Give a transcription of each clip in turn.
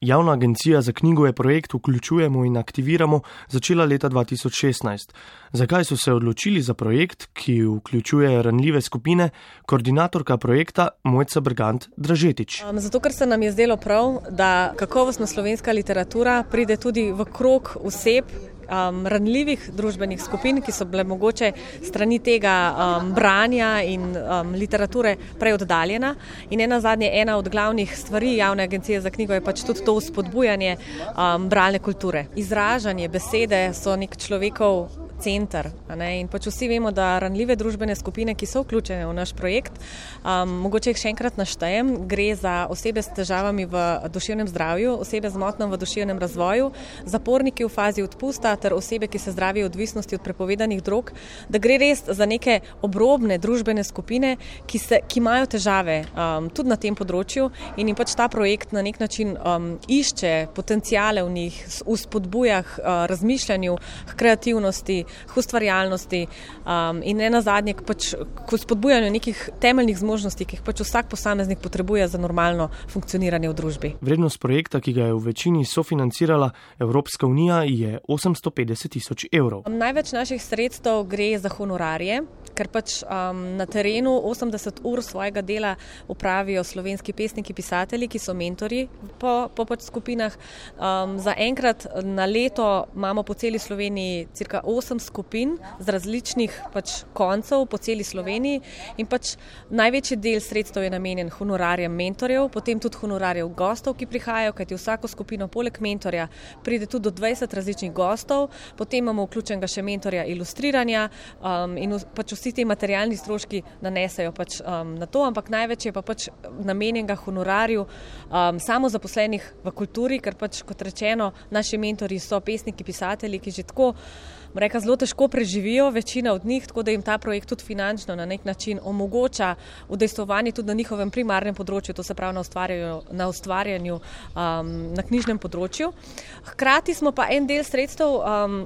Javna agencija za knjigo je projekt Vključujemo in aktiviramo začela leta 2016. Zakaj so se odločili za projekt, ki vključuje ranljive skupine, koordinatorka projekta Mojca Brgant Dražetič? Zato, ker se nam je zdelo prav, da kakovostna slovenska literatura pride tudi v krog oseb, um, ranljivih družbenih skupin, ki so bile mogoče strani tega um, branja in um, literature prej oddaljena. In ena zadnje, ena od glavnih stvari javne agencije za knjigo je pač tudi to spodbujanje um, bralne kulture. Izražanje besede so nek človekov center. In pač vsi vemo, da ranljive družbene skupine, ki so vključene v naš projekt, um, mogoče jih še enkrat naštejem, gre za osebe s težavami v duševnem zdravju, osebe z motnjami v duševnem razvoju, zaporniki v fazi odpusta ter osebe, ki se zdravijo odvisnosti od prepovedanih drog, da gre res za neke obrobne družbene skupine, ki, se, ki imajo težave um, tudi na tem področju in jim pač ta projekt na nek način um, išče potencijale v njih, v spodbujah uh, razmišljanju, kreativnosti, k ustvarjalnosti um, in ne na zadnje k, pač, k spodbujanju nekih temeljnih zmožnosti, ki jih pač vsak posameznik potrebuje za normalno funkcioniranje v družbi. Vrednost projekta, ki ga je v večini sofinancirala Evropska unija, je 850 tisoč evrov. Največ naših sredstev gre za honorarje ker pač um, na terenu 80 ur svojega dela upravijo slovenski pesniki, pisatelji, ki so mentori po, po pač skupinah. Um, za enkrat na leto imamo po celi Sloveniji cirka 8 skupin z različnih pač koncev po celi Sloveniji in pač največji del sredstev je namenjen honorarjem mentorjev, potem tudi honorarjev gostov, ki prihajajo, kajti vsako skupino poleg mentorja pride tudi do 20 različnih gostov, potem imamo vključenega še mentorja ilustriranja um, in pač vsi vsi ti materialni stroški nanesejo pač, um, na to, ampak največ je pa pač namenjenega honorarju um, samo zaposlenih v kulturi, ker pač kot rečeno, naši mentori so pesniki, pisatelji, ki že tako. Reka, zelo težko preživijo, večina od njih, tako da jim ta projekt tudi finančno na nek način omogoča udejstovanje tudi na njihovem primarnem področju, to se pravi na ustvarjanju, na, ustvarjanju um, na knjižnem področju. Hkrati smo pa en del sredstev. Um,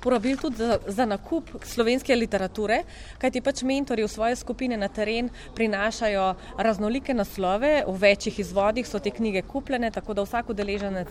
porabili tudi za, za nakup slovenske literature, kajti pač mentori v svoje skupine na teren prinašajo raznolike naslove, v večjih izvodih so te knjige kupljene, tako da vsak udeleženec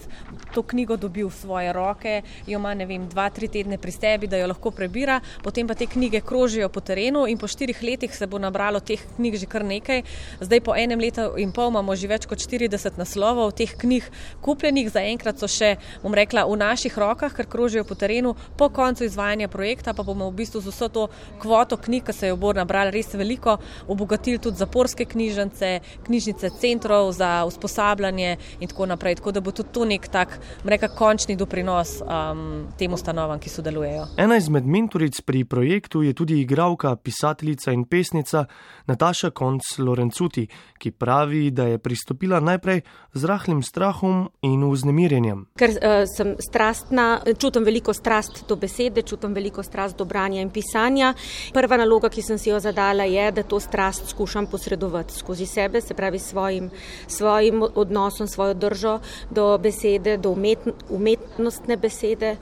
to knjigo dobi v svoje roke, jo ima ne vem, dva, tri tedne pri sebi, da jo lahko prebira, potem pa te knjige krožijo po terenu in po štirih letih se bo nabralo teh knjig že kar nekaj. Zdaj po enem letu in pol imamo že več kot 40 naslovov teh knjig kupljenih, zaenkrat so še, bom rekla, v naših rokah, ker krožijo po terenu. Po koncu izvajanja projekta pa bomo v bistvu z vso to kvoto knjig, ki se jo bo nabrali res veliko, obogatili tudi zaporske knjižnice, knjižnice centrov za usposabljanje in tako naprej. Tako da bo tudi to nek tak, reka, končni doprinos um, tem ustanovam, ki sodelujejo. Ena izmed mentoric pri projektu je tudi igralka, pisateljica in pesnica Nataša Konc Lorencuti, ki pravi, da je pristopila najprej z rahlim strahom in vznemirjenjem. Ker uh, sem strastna, čutim veliko strast do besede, čutim veliko strast do branja in pisanja. Prva naloga, ki sem si jo zadala, je, da to strast skušam posredovati skozi sebe, se pravi svojim, svojim odnosom, svojo držo do besede, do umet, umetnostne besede,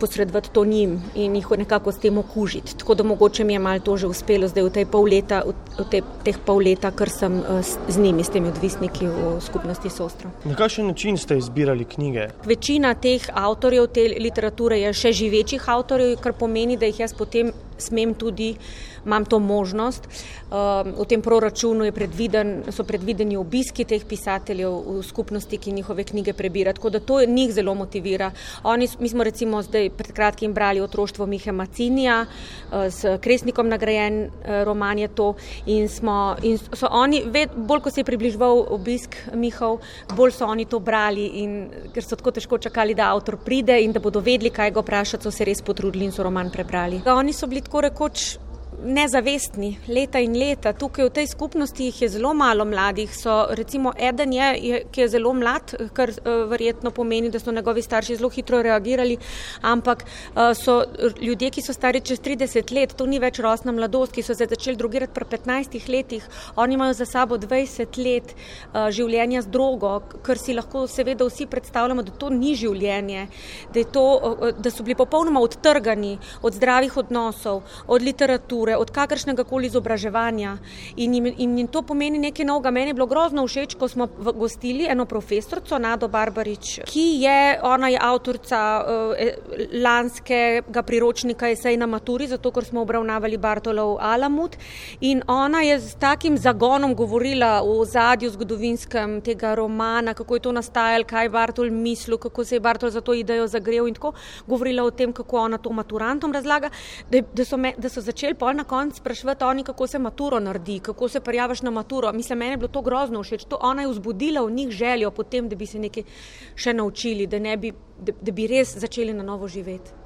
posredovati to njim in jih nekako s tem okužiti. Tako da mogoče mi je malo to že uspelo zdaj v tej pol leta, v te, teh pol leta, ker sem uh, z njimi, s temi odvisniki v skupnosti Sostro. Na kakšen način ste izbirali knjige? Večina teh avtorjev te literature je še živečih avtorjev kar pomeni, da jih jaz potem smem tudi, imam to možnost. Um, v tem proračunu predviden, so predvideni obiski teh pisateljev v skupnosti, ki njihove knjige prebira. Tako da to njih zelo motivira. Oni, mi smo recimo zdaj pred kratkim brali otroštvo Mihe Macinija, uh, s kresnikom nagrajen uh, roman je to. In, smo, in so oni, ved, bolj ko se je približval obisk Mihov, bolj so oni to brali, in, ker so tako težko čakali, da avtor pride in da bodo vedeli, kaj ga vprašati, so se res potrudili in so roman prebrali. Oni so bili tako rekoč nezavestni leta in leta. Tukaj v tej skupnosti jih je zelo malo mladih. So, recimo, eden je, ki je zelo mlad, kar uh, verjetno pomeni, da so njegovi starši zelo hitro reagirali, ampak uh, so ljudje, ki so stari čez 30 let, to ni več rosna mladost, ki so se začeli drugirati pri 15 letih, oni imajo za sabo 20 let uh, življenja z drogo, kar si lahko seveda vsi predstavljamo, da to ni življenje, da, to, da so bili popolnoma odtrgani od zdravih odnosov, od literature, literature, od kakršnega koli izobraževanja. In jim, in to pomeni nekaj novega. Meni je bilo grozno všeč, ko smo gostili eno profesorico, Nado Barbarič, ki je, ona je avtorica uh, lanskega priročnika Esej na maturi, zato ker smo obravnavali Bartolov Alamut. In ona je z takim zagonom govorila o zadju zgodovinskem tega romana, kako je to nastajalo, kaj je Bartol mislil, kako se je Bartol za to idejo zagrel in tako govorila o tem, kako ona to maturantom razlaga, da, da, so, me, da so začeli pol na koncu spraševati oni, kako se maturo naredi, kako se prijaviš na maturo. Mislim, meni je bilo to grozno všeč. To ona je vzbudila v njih željo potem, da bi se nekaj še naučili, da, ne bi, da, da bi res začeli na novo živeti.